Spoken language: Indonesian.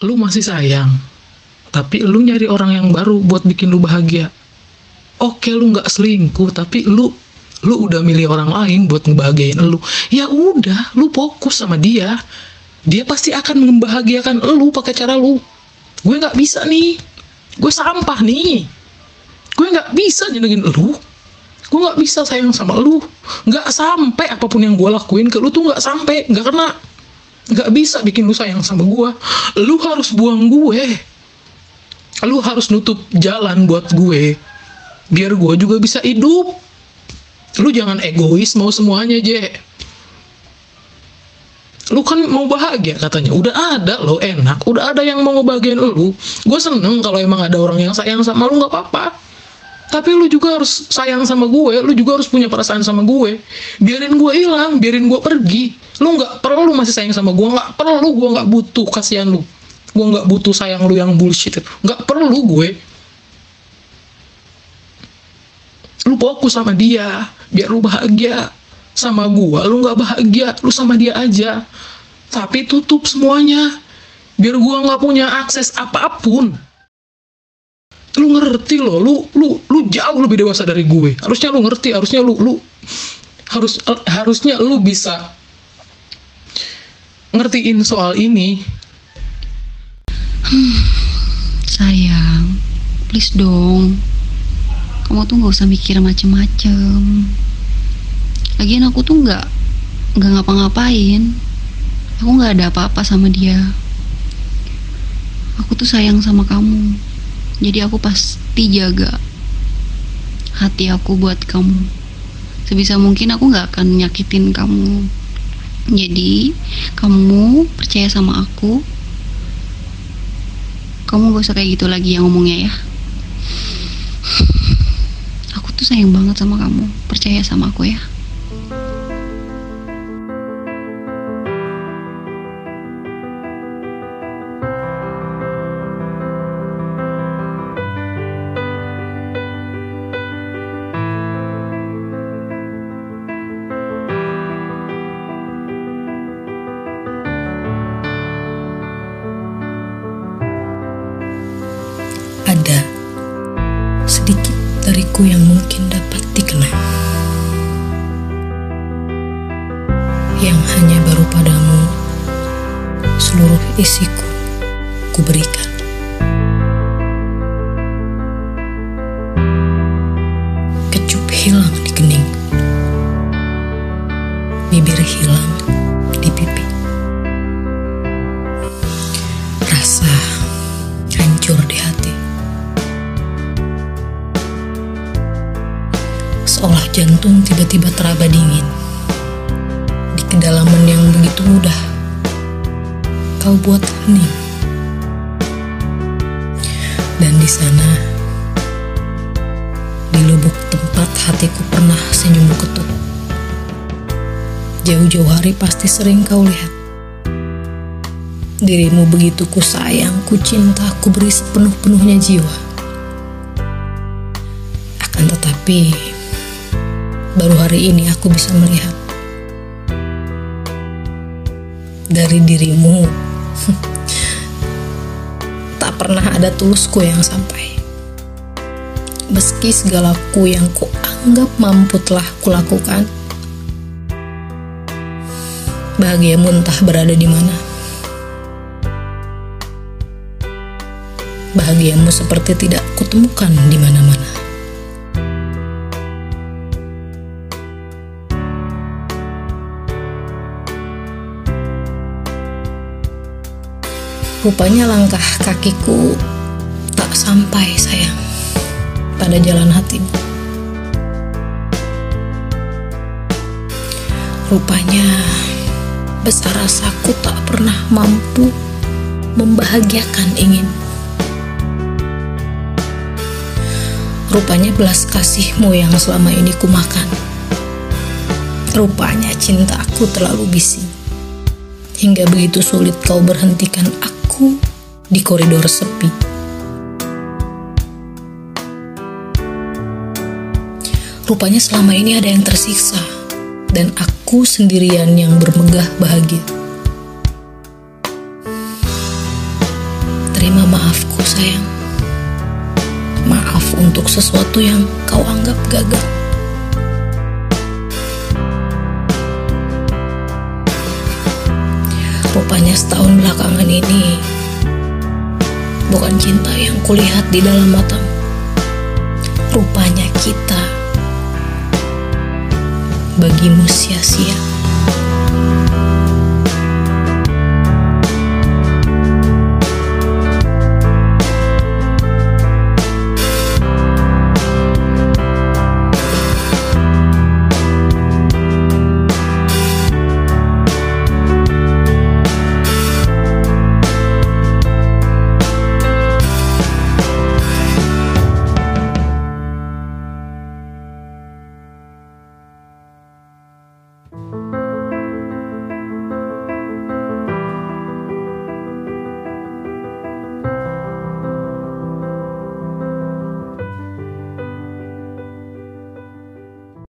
lu masih sayang, tapi lu nyari orang yang baru buat bikin lu bahagia. Oke, lu nggak selingkuh, tapi lu lu udah milih orang lain buat ngebahagiain lu. Ya udah, lu fokus sama dia. Dia pasti akan membahagiakan lu pakai cara lu. Gue nggak bisa nih. Gue sampah nih. Gue nggak bisa nyenengin lu. Gue nggak bisa sayang sama lu. Nggak sampai apa pun yang gue lakuin ke lu tuh nggak sampai. Nggak kena. Nggak bisa bikin lu sayang sama gue. Lu harus buang gue. Lu harus nutup jalan buat gue. Biar gue juga bisa hidup. Lu jangan egois mau semuanya, Je. Lu kan mau bahagia katanya. Udah ada lo enak. Udah ada yang mau ngebahagiain lu. Gue seneng kalau emang ada orang yang sayang sama lu nggak apa-apa. Tapi lu juga harus sayang sama gue. Lu juga harus punya perasaan sama gue. Biarin gue hilang. Biarin gue pergi. Lu nggak perlu masih sayang sama gue. Nggak perlu. Gue nggak butuh kasihan lu. Gue nggak butuh sayang lu yang bullshit itu. Nggak perlu gue. Lu fokus sama dia. Biar lu bahagia sama gua lu nggak bahagia lu sama dia aja tapi tutup semuanya biar gua nggak punya akses apa pun lu ngerti loh lu lu lu jauh lebih dewasa dari gue harusnya lu ngerti harusnya lu lu harus harusnya lu bisa ngertiin soal ini Sayang, please dong. Kamu tuh nggak usah mikir macem-macem. Lagian aku tuh nggak nggak ngapa-ngapain. Aku nggak ada apa-apa sama dia. Aku tuh sayang sama kamu. Jadi aku pasti jaga hati aku buat kamu. Sebisa mungkin aku nggak akan nyakitin kamu. Jadi kamu percaya sama aku. Kamu gak usah kayak gitu lagi yang ngomongnya ya. Aku tuh sayang banget sama kamu. Percaya sama aku ya. Dariku yang mungkin dapat dikenal. Yang hanya baru padamu seluruh isiku kuberikan. Kecup hilang di kening. Bibir hilang di pipi. Rasa Seolah jantung tiba-tiba teraba dingin. Di kedalaman yang begitu mudah, kau buat hening. Dan di sana, di lubuk tempat hatiku pernah senyum ketuk. Jauh-jauh hari pasti sering kau lihat. Dirimu begitu ku sayang, ku cinta, ku beri sepenuh-penuhnya jiwa. Akan tetapi, baru hari ini aku bisa melihat dari dirimu tak pernah ada tulusku yang sampai. Meski segalaku yang kuanggap mampu telah kulakukan, bahagiamu entah berada di mana. Bahagiamu seperti tidak kutemukan di mana-mana. Rupanya langkah kakiku tak sampai sayang pada jalan hatimu. Rupanya besar rasaku tak pernah mampu membahagiakan ingin. Rupanya belas kasihmu yang selama ini kumakan. Rupanya cintaku terlalu bising. Hingga begitu sulit kau berhentikan aku di koridor sepi. Rupanya selama ini ada yang tersiksa dan aku sendirian yang bermegah bahagia. sayang. Maaf untuk sesuatu yang kau anggap gagal. Rupanya setahun belakangan ini bukan cinta yang kulihat di dalam matamu. Rupanya kita bagimu sia-sia.